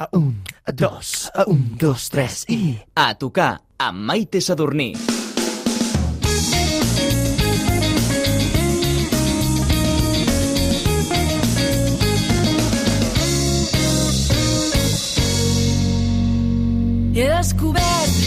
A un, a dos, a un, dos, tres i... A tocar amb Maite Sadurní. He descobert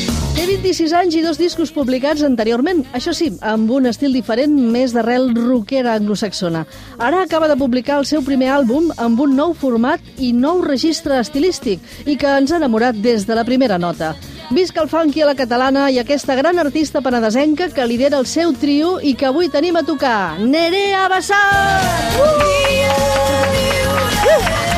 26 anys i dos discos publicats anteriorment, això sí, amb un estil diferent més d'arrel rockera anglosaxona. Ara acaba de publicar el seu primer àlbum amb un nou format i nou registre estilístic i que ens ha enamorat des de la primera nota. Visca el funky a la catalana i aquesta gran artista penedesenca que lidera el seu trio i que avui tenim a tocar, Nerea Bassat! Uh! Què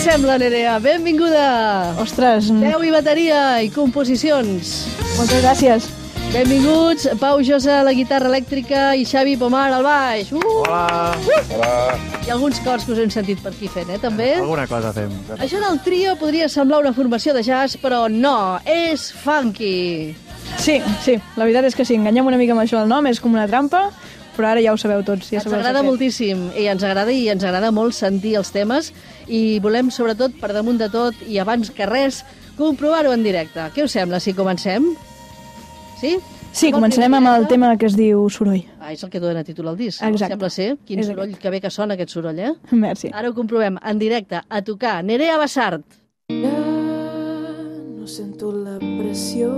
et sembla, Nerea? Benvinguda! Ostres, Veu i bateria i composicions. moltes gràcies. Benvinguts, Pau Josa a la guitarra elèctrica i Xavi Pomar al baix. Uh! Hola! Hola! I alguns cors que us hem sentit per aquí fent, eh, també? Alguna cosa fem. Això del trio podria semblar una formació de jazz, però no, és funky. Sí, sí, la veritat és que sí, enganyem una mica amb això del nom, és com una trampa, però ara ja ho sabeu tots. Ja ens sabeu agrada moltíssim, i ens agrada i ens agrada molt sentir els temes, i volem, sobretot, per damunt de tot, i abans que res, comprovar-ho en directe. Què us sembla, si comencem? Sí? Sí, començarem primer amb el tema que es diu Soroll. Ah, és el que dona títol al disc. Exacte. Sembla ser. Quin És soroll, que bé que sona aquest soroll, eh? Merci. Ara ho comprovem en directe, a tocar. Nerea Bassart. Ja no sento la pressió,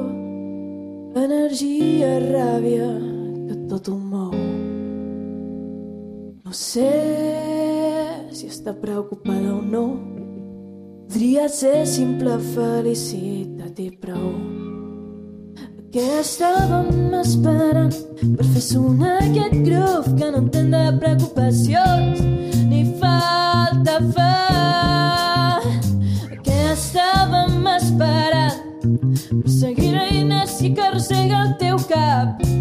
energia, ràbia que tot ho mou. No sé si està preocupada o no. Podria ser simple felicitat i prou. Què estàvem esperant per fer sonar aquest groove que no entén de preocupacions ni falta fa? Què estàvem esperant per seguir la inèrcia que arrossega el teu cap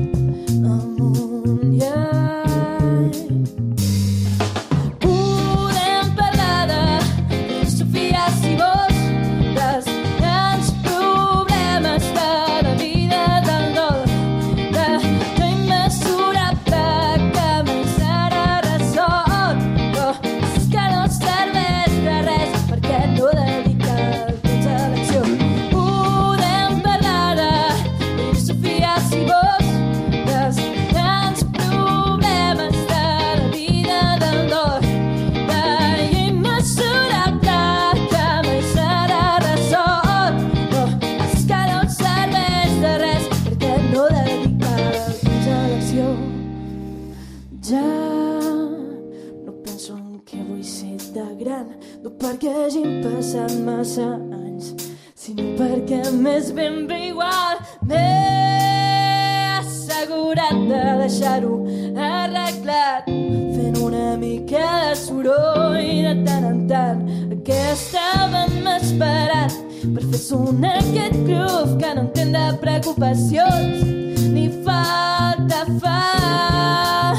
sonar aquest groove que no entén de preocupacions ni falta fa.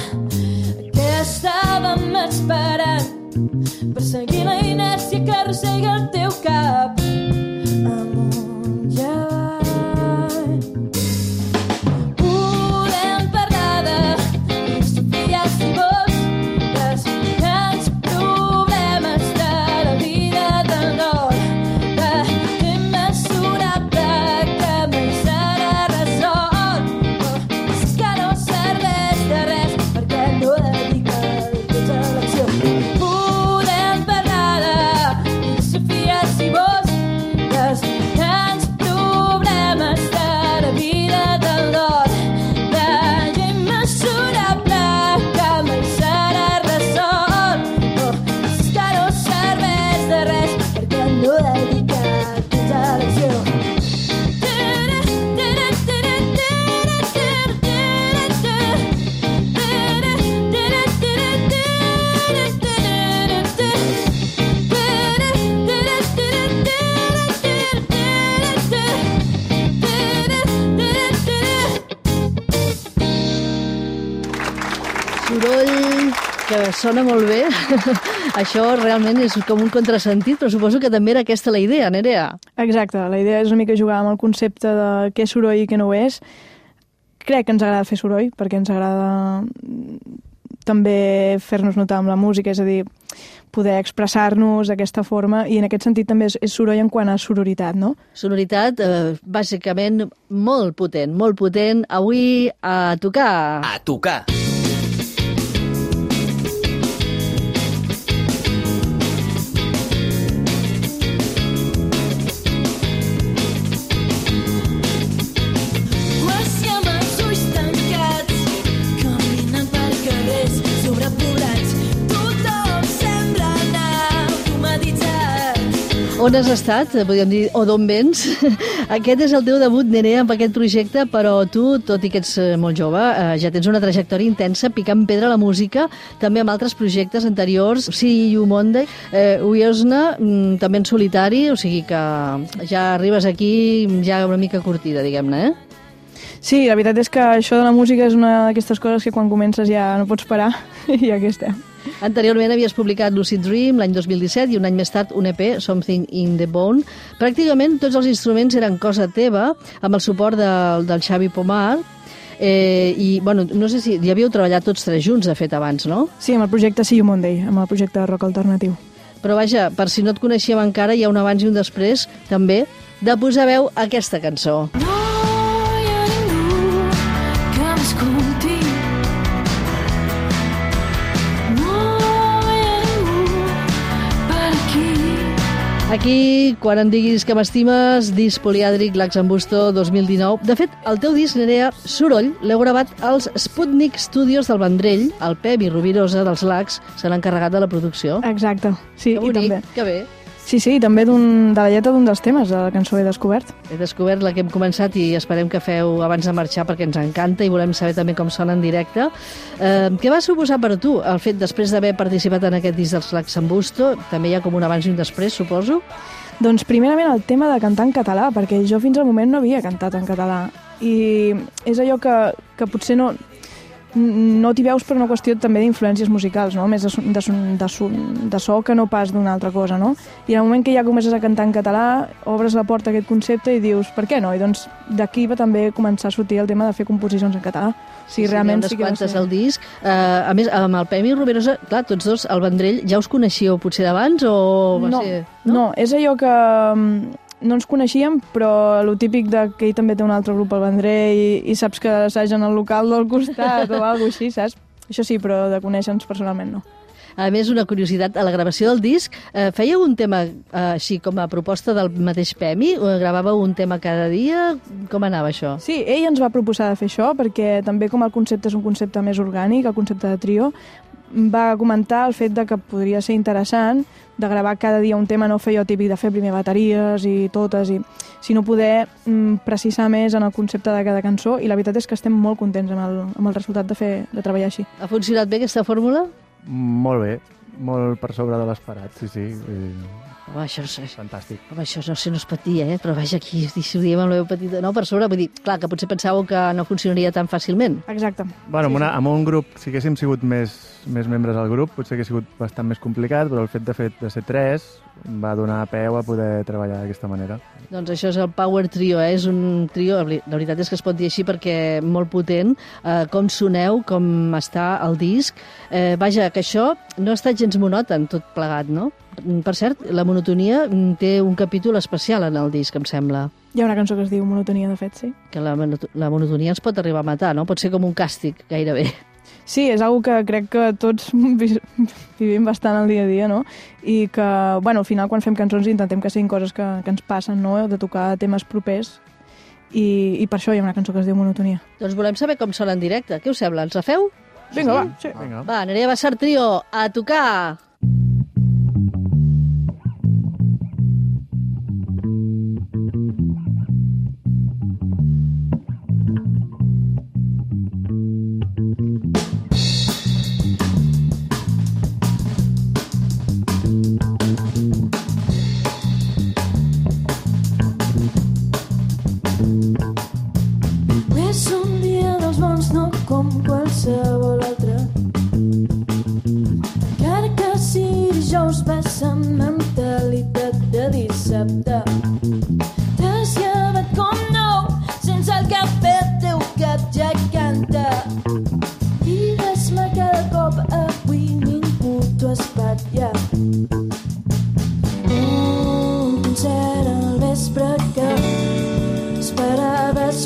Que estàvem esperant per seguir la inèrcia que arrossega el teu sona molt bé. Això realment és com un contrasentit, però suposo que també era aquesta la idea, Nerea. Exacte, la idea és una mica jugar amb el concepte de què és soroll i què no ho és. Crec que ens agrada fer soroll, perquè ens agrada també fer-nos notar amb la música, és a dir, poder expressar-nos d'aquesta forma i en aquest sentit també és, és soroll en quant a sororitat, no? Sonoritat, eh, bàsicament, molt potent, molt potent. Avui a tocar. A tocar. On has estat, eh, podríem dir, o d'on vens? Aquest és el teu debut, Nerea, amb aquest projecte, però tu, tot i que ets eh, molt jove, eh, ja tens una trajectòria intensa, picant pedra a la música, també amb altres projectes anteriors, See You Monday, eh, Uiosna, mm, també en solitari, o sigui que ja arribes aquí ja una mica curtida, diguem-ne, eh? Sí, la veritat és que això de la música és una d'aquestes coses que quan comences ja no pots parar i aquí estem. Anteriorment havies publicat Lucid Dream l'any 2017 i un any més tard un EP, Something in the Bone. Pràcticament tots els instruments eren cosa teva, amb el suport del, del Xavi Pomar, eh, i bueno, no sé si hi havíeu treballat tots tres junts, de fet, abans, no? Sí, amb el projecte See You Monday, amb el projecte de rock alternatiu. Però vaja, per si no et coneixíem encara, hi ha un abans i un després, també, de posar veu a aquesta cançó. No Aquí, quan em diguis que m'estimes, disc poliàdric Laxambusto 2019. De fet, el teu disc, Nerea, Soroll, l'heu gravat als Sputnik Studios del Vendrell. El Pep i Rubirosa dels Lacs se n'han encarregat de la producció. Exacte, sí, que i bonic, també. que bé. Sí, sí, també de la lletra d'un dels temes de la cançó He descobert. He descobert la que hem començat i esperem que feu abans de marxar perquè ens encanta i volem saber també com sona en directe. Eh, què va suposar per tu el fet, després d'haver participat en aquest disc dels Laxambusto, també hi ha com un abans i un després, suposo? Doncs primerament el tema de cantar en català, perquè jo fins al moment no havia cantat en català. I és allò que, que potser no, no t'hi veus per una qüestió també d'influències musicals, no? més de, de, de, de so que no pas d'una altra cosa. No? I en el moment que ja comences a cantar en català, obres la porta a aquest concepte i dius, per què no? I doncs d'aquí va també començar a sortir el tema de fer composicions en català. Sí, realment n'hi ha sí unes que va ser... al disc. Eh, a més, amb el Pemi Rubirosa, clar, tots dos, el Vendrell, ja us coneixíeu potser d'abans o va no, ser... no? no, és allò que mm, no ens coneixíem, però lo típic de que ell també té un altre grup al Vendrell i, i saps que assagen al local del costat o alguna així, saps? Això sí, però de conèixer-nos personalment no. A més, una curiositat, a la gravació del disc, eh, fèieu un tema eh, així com a proposta del mateix Pemi? O gravàveu un tema cada dia? Com anava això? Sí, ell ens va proposar de fer això perquè també com el concepte és un concepte més orgànic, el concepte de trio, va comentar el fet de que podria ser interessant de gravar cada dia un tema, no fer jo típic de fer primer bateries i totes, i sinó poder mm, precisar més en el concepte de cada cançó i la veritat és que estem molt contents amb el, amb el resultat de, fer, de treballar així. Ha funcionat bé aquesta fórmula? Molt bé, molt per sobre de l'esperat, sí, sí. dir, Home, això, no sé, Fantàstic. home, això no sé, no es patia, eh? però vaja, aquí si ho diem amb la veu petita, no, per sobre, vull dir, clar, que potser pensàveu que no funcionaria tan fàcilment. Exacte. Bueno, amb, una, amb un grup, si haguéssim sigut més, més membres al grup, potser hagués sigut bastant més complicat, però el fet de, fet de ser tres va donar peu a poder treballar d'aquesta manera. Doncs això és el Power Trio, eh? és un trio, la veritat és que es pot dir així perquè molt potent, eh, com soneu, com està el disc. Eh, vaja, que això no estat gens monòton, tot plegat, no? Per cert, la monotonia mm, té un capítol especial en el disc, em sembla. Hi ha una cançó que es diu Monotonia, de fet, sí. Que la, la monotonia ens pot arribar a matar, no? Pot ser com un càstig, gairebé. Sí, és algo que crec que tots vi- vivim bastant al dia a dia, no? I que, bueno, al final quan fem cançons intentem que siguin coses que, que ens passen, no? De tocar temes propers i, i per això hi ha una cançó que es diu Monotonia. Doncs volem saber com sona en directe. Què us sembla? Ens la feu? Vinga, va. Sí. Vinga. Va, Nerea Bassar Trio, a tocar!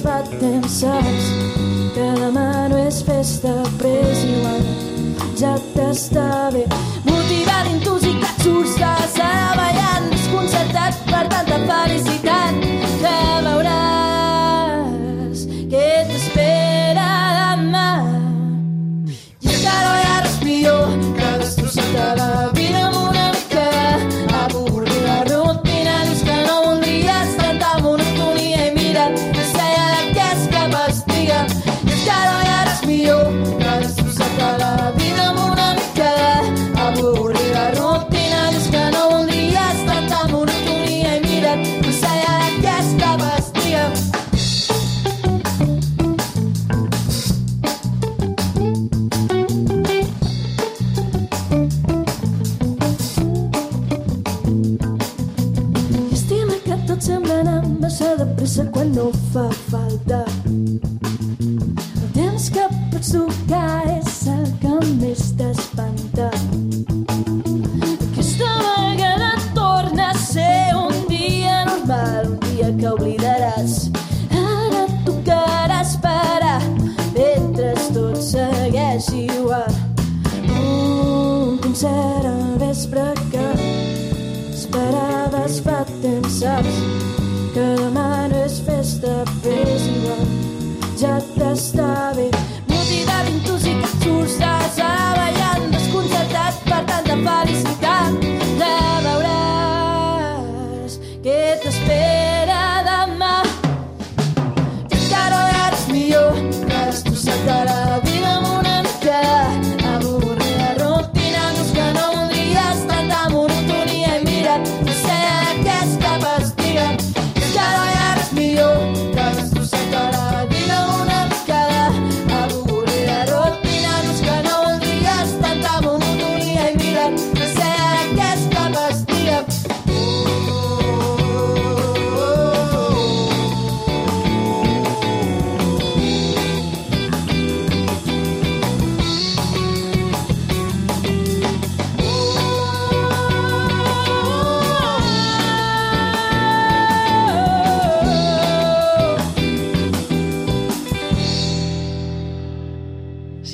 but themselves. Cada demà no és festa, pres igual. Ja t'està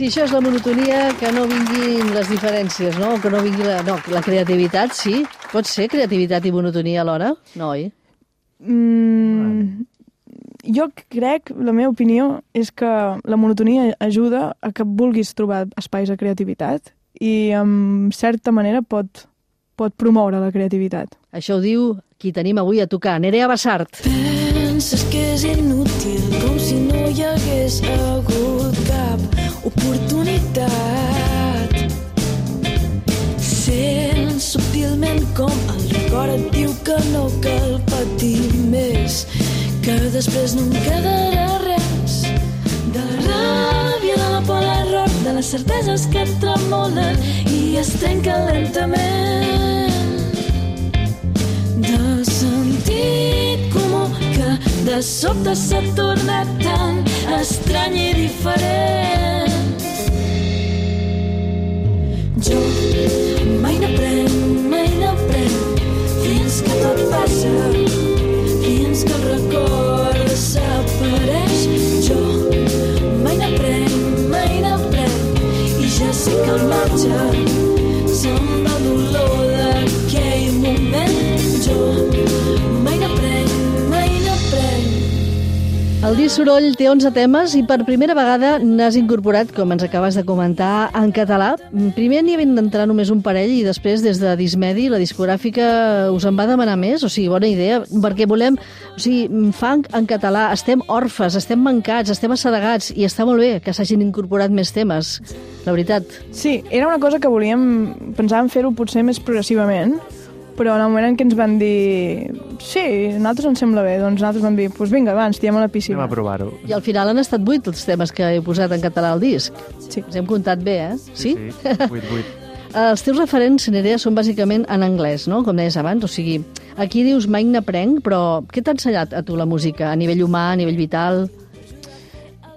Si això és la monotonia, que no vinguin les diferències, no? Que no vingui la, no, la creativitat, sí. Pot ser creativitat i monotonia alhora? No, oi? Mm, jo crec, la meva opinió, és que la monotonia ajuda a que vulguis trobar espais de creativitat i, en certa manera, pot, pot promoure la creativitat. Això ho diu qui tenim avui a tocar, Nerea Bassart. Penses que és inútil, com si no hi hagués hagut cap oportunitat. Sents subtilment com el record et diu que no cal patir més, que després no en quedarà res. De la ràbia, de la por, l'error, de les certeses que et tremolen i es trenquen lentament de sentit comú que de sobte s'ha tornat tan estrany i diferent. Jo. Mai n'aprenc, mai n'aprenc, fins que tot passa, fins que el record desapareix. Jo. Mai n'aprenc, mai n'aprenc, i ja sé que al marge El disc Soroll té 11 temes i per primera vegada n'has incorporat, com ens acabes de comentar, en català. Primer n'hi havien d'entrar només un parell i després, des de Dismedi, la discogràfica us en va demanar més. O sigui, bona idea, perquè volem... O sigui, funk en català, estem orfes, estem mancats, estem assedegats i està molt bé que s'hagin incorporat més temes. La veritat. Sí, era una cosa que volíem, pensàvem fer-ho potser més progressivament, però en el moment en què ens van dir sí, a nosaltres ens sembla bé, doncs nosaltres vam dir, doncs pues vinga, va, ens tirem a la Anem piscina. a provar-ho. I al final han estat vuit els temes que he posat en català al disc. Sí. Els hem comptat bé, eh? Sí? Sí, 8, 8. Els teus referents, Nerea, són bàsicament en anglès, no? Com deies abans, o sigui, aquí dius mai n'aprenc, però què t'ha ensenyat a tu la música? A nivell humà, a nivell vital?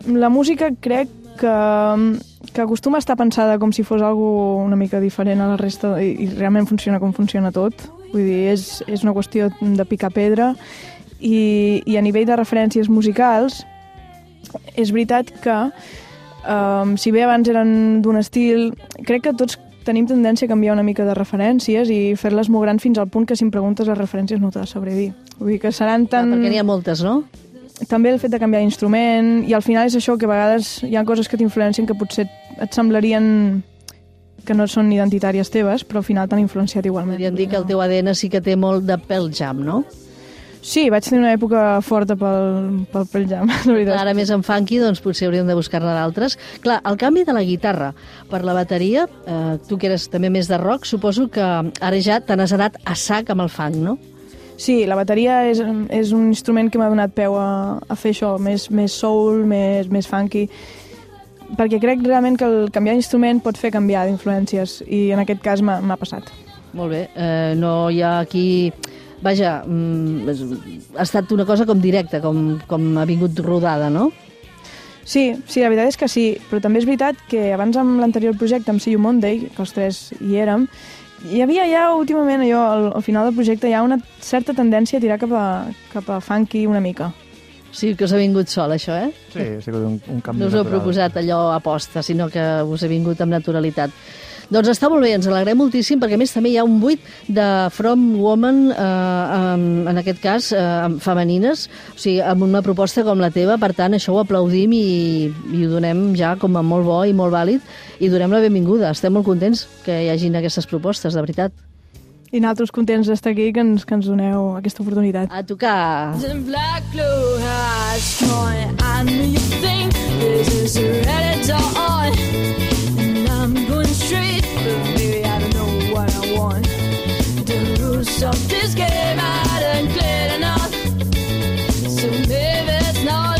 La música crec que, que acostuma a estar pensada com si fos algo una mica diferent a la resta i, i realment funciona com funciona tot. Vull dir, és, és una qüestió de picar pedra i, i a nivell de referències musicals és veritat que Um, si bé abans eren d'un estil, crec que tots tenim tendència a canviar una mica de referències i fer-les molt grans fins al punt que si em preguntes les referències no te les sabré dir. Vull dir que seran tan... perquè n'hi ha moltes, no? També el fet de canviar d'instrument i al final és això que a vegades hi ha coses que t'influencien que potser et semblarien que no són identitàries teves, però al final t'han influenciat igualment. Podríem dir que el teu ADN sí que té molt de Pearl Jam, no? Sí, vaig tenir una època forta pel, pel Pearl Jam, la veritat. Ara més en funky, doncs potser hauríem de buscar-ne d'altres. Clar, el canvi de la guitarra per la bateria, eh, tu que eres també més de rock, suposo que ara ja te n'has anat a sac amb el funk, no? Sí, la bateria és, és un instrument que m'ha donat peu a, a fer això, més, més soul, més, més funky, perquè crec realment que el canviar d'instrument pot fer canviar d'influències, i en aquest cas m'ha passat. Molt bé, eh, no hi ha aquí... Vaja, mm, és- ha estat una cosa com directa, com, com ha vingut rodada, no? Sí, sí, la veritat és que sí, però també és veritat que abans amb l'anterior projecte, amb See You Monday, que els tres hi érem, hi havia ja últimament allò, al, al final del projecte, hi ha una certa tendència a tirar cap a, cap a funky una mica. Sí que us ha vingut sol, això, eh? Sí, ha sigut un, un canvi No us heu natural. proposat allò a posta, sinó que us ha vingut amb naturalitat. Doncs està molt bé, ens alegrem moltíssim, perquè a més també hi ha un buit de From Woman, eh, en, en aquest cas, eh, femenines, o sigui, amb una proposta com la teva, per tant, això ho aplaudim i, i ho donem ja com a molt bo i molt vàlid, i donem la benvinguda. Estem molt contents que hi hagin aquestes propostes, de veritat. I nosaltres contents d'estar aquí, que ens, que ens doneu aquesta oportunitat. A tocar! I done cleared enough, so maybe not.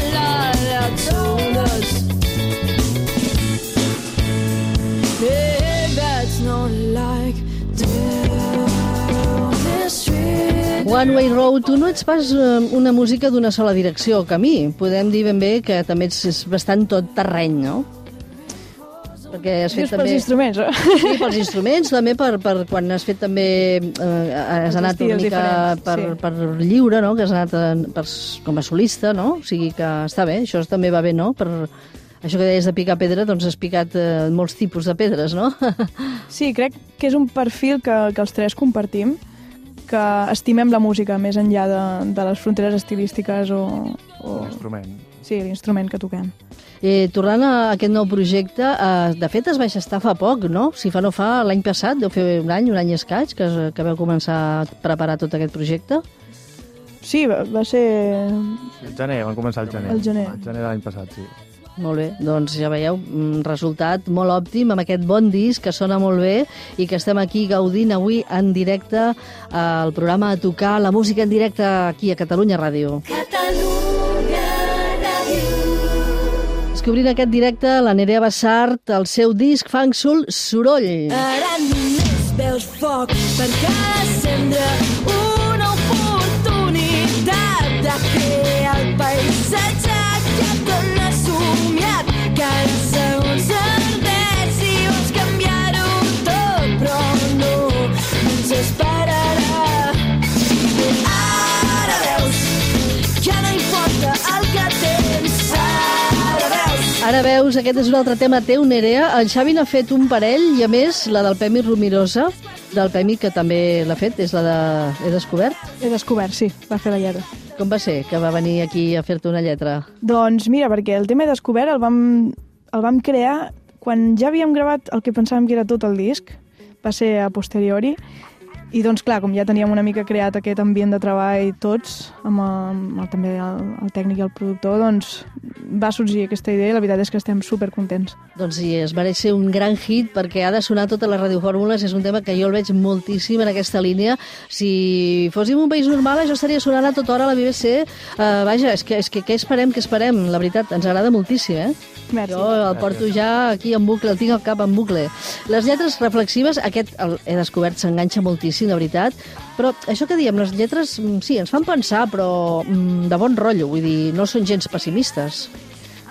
One Way Road, tu no ets pas eh, una música d'una sola direcció, camí. Podem dir ben bé que també és bastant tot terreny, no? Perquè has fet Dius pels també... instruments, eh? Sí, pels instruments, també per, per quan has fet també... Eh, has Els anat una mica per, sí. per lliure, no? Que has anat en, per, com a solista, no? O sigui que està bé, això també va bé, no? Per, això que deies de picar pedra, doncs has picat eh, molts tipus de pedres, no? Sí, crec que és un perfil que, que els tres compartim, que estimem la música més enllà de, de les fronteres estilístiques o, o L'instrument. Sí, l'instrument que toquem. Eh, tornant a aquest nou projecte, eh, de fet es va estar fa poc, no? Si fa no fa, l'any passat, deu fer un any, un any escaig, que, que vau començar a preparar tot aquest projecte. Sí, va, va ser... El gener, van començar el gener. El gener. El gener de l'any passat, sí. Molt bé, doncs ja veieu, un resultat molt òptim amb aquest bon disc que sona molt bé i que estem aquí gaudint avui en directe al programa a tocar la música en directe aquí a Catalunya Ràdio. Catalunya Descobrint aquest directe, la Nerea Bassart, el seu disc Funk Soul Soroll. Ara només veus foc per cada cendra, una veus, aquest és un altre tema teu, Nerea. En Xavi n'ha fet un parell i, a més, la del Pemi Romirosa, del Pemi, que també l'ha fet, és la de He descobert. He descobert, sí, va fer la lletra. Com va ser que va venir aquí a fer-te una lletra? Doncs mira, perquè el tema he descobert el vam, el vam crear quan ja havíem gravat el que pensàvem que era tot el disc, va ser a posteriori, i doncs clar, com ja teníem una mica creat aquest ambient de treball tots, amb, amb el, també el, el tècnic i el productor, doncs va sorgir aquesta idea i la veritat és que estem super contents. Doncs sí, es mereix ser un gran hit perquè ha de sonar totes les radiofórmules. És un tema que jo el veig moltíssim en aquesta línia. Si fóssim un país normal, això estaria sonant a tota hora a la BBC. Uh, vaja, és que, és que què esperem, què esperem? La veritat, ens agrada moltíssim, eh? Merci. Jo el porto ja aquí en bucle, el tinc al cap en bucle. Les lletres reflexives, aquest el, he descobert, s'enganxa moltíssim, de veritat, però això que diem, les lletres, mm, sí, ens fan pensar, però mm, de bon rotllo, vull dir, no són gens pessimistes.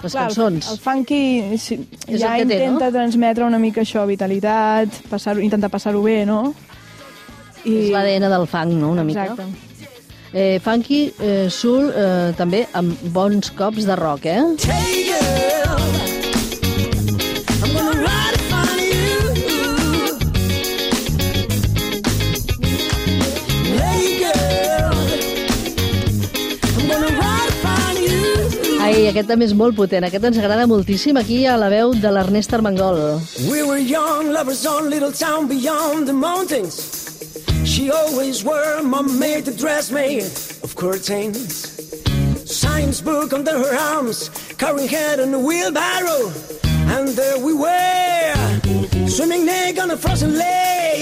Les Clar, el- cançons. El, funky sí, És ja el que té, intenta no? transmetre una mica això, vitalitat, passar intentar passar-ho bé, no? És l'ADN del funk, no?, una mica. Exacte. Eh, funky, eh, soul, eh, també amb bons cops de rock, eh? Hey girl, aquest també és molt potent. Aquest ens agrada moltíssim aquí a la veu de l'Ernest Armengol. We were young, lovers on little town beyond the mountains. She always wore mom made the dress made of curtains. Science book under her arms, carrying head on a wheelbarrow. And there we were, swimming naked on a frozen lake.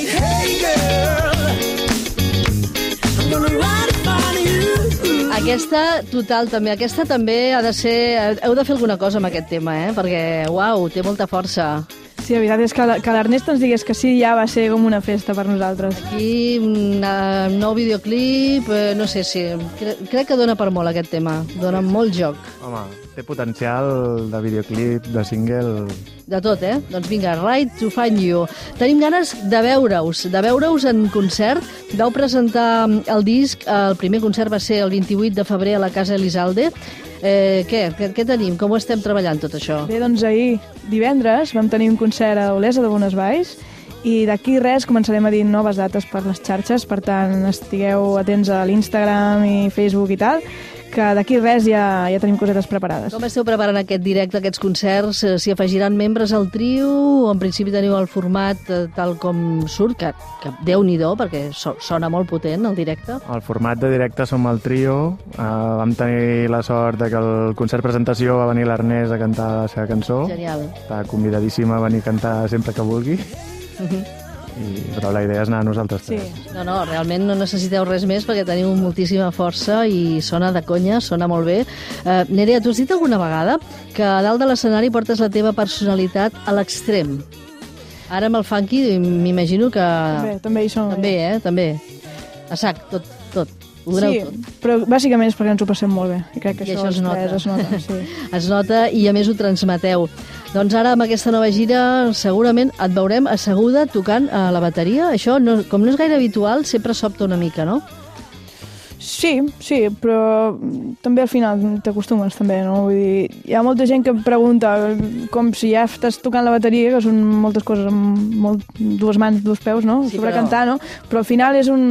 Aquesta, total, també. Aquesta també ha de ser... Heu de fer alguna cosa amb aquest tema, eh? Perquè, uau, té molta força. Sí, la veritat és que, que l'Ernest ens digués que sí ja va ser com una festa per nosaltres. Aquí, un eh, nou videoclip, eh, no sé si... Cre crec que dona per molt aquest tema. Dona molt joc. Home, té potencial de videoclip, de single... De tot, eh? Doncs vinga, Right to Find You. Tenim ganes de veure-us, de veure-us en concert. Vau presentar el disc, el primer concert va ser el 28 de febrer a la Casa Elisalde. Eh, què? què? Què tenim? Com ho estem treballant, tot això? Bé, doncs ahir, divendres, vam tenir un concert a Olesa de Bonesvalls i d'aquí res començarem a dir noves dates per les xarxes, per tant estigueu atents a l'Instagram i Facebook i tal, que d'aquí res ja, ja tenim cosetes preparades. Com esteu preparant aquest directe, aquests concerts? Eh, S'hi afegiran membres al trio o en principi teniu el format eh, tal com surt, que, que déu-n'hi-do, perquè so, sona molt potent el directe? El format de directe som el trio. Uh, vam tenir la sort de que el concert presentació va venir l'Ernest a cantar la seva cançó. Genial. Està convidadíssima a venir a cantar sempre que vulgui. I, però la idea és anar a nosaltres Sí. tres. No, no, realment no necessiteu res més perquè teniu moltíssima força i sona de conya, sona molt bé. Uh, Nerea, tu has dit alguna vegada que a dalt de l'escenari portes la teva personalitat a l'extrem. Ara amb el funky m'imagino que... També, també hi som. També, eh? També. A sac, tot, doneu Sí, tot. però bàsicament és perquè ens ho passem molt bé. I crec que I això, això es nota. es nota. Sí. Es nota i a més ho transmeteu. Doncs ara amb aquesta nova gira segurament et veurem asseguda tocant a la bateria. Això, no, com no és gaire habitual, sempre sobta una mica, no? Sí, sí, però també al final t'acostumes també, no? Vull dir, hi ha molta gent que em pregunta com si ja estàs tocant la bateria, que són moltes coses amb molt, dues mans, dos peus, no? Sí, Sobre però- cantar, no? Però al final és un...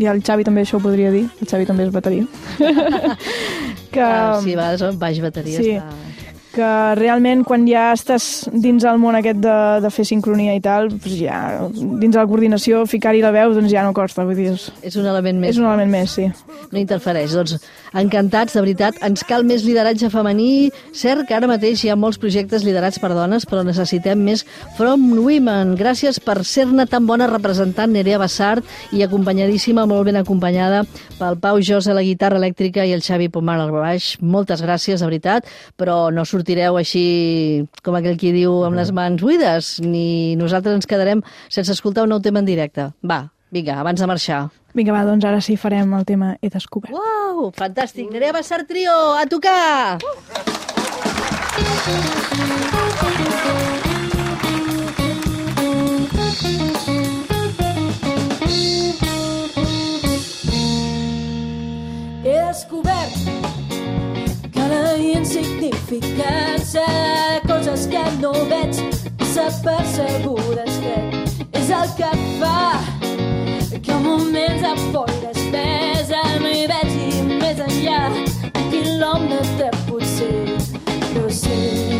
I el Xavi també això ho podria dir, el Xavi també és bateria. que, Ah, sí, a vegades baix bateria sí. està... que realment quan ja estàs dins el món aquest de, de fer sincronia i tal, doncs ja, dins de la coordinació, ficar-hi la veu, doncs ja no costa, vull dir, és, És un element més. és un element més, sí. No interfereix. Doncs encantats, de veritat. Ens cal més lideratge femení. Cert que ara mateix hi ha molts projectes liderats per dones, però necessitem més From Women. Gràcies per ser-ne tan bona representant, Nerea Bassart, i acompanyadíssima, molt ben acompanyada, pel Pau Jos a la guitarra elèctrica i el Xavi Pomar al baix. Moltes gràcies, de veritat, però no sortireu així, com aquell qui diu, amb les mans buides, ni nosaltres ens quedarem sense escoltar un nou tema en directe. Va, vinga, abans de marxar. Vinga, va, doncs ara sí farem el tema He descobert. Uau, fantàstic. Nerea Bassart Trio, a tocar! He descobert que de coses que no veig desapercebudes crec és el que fa que moments de boires pesa no hi vegi més enllà. Un quilòmetre potser? Però sé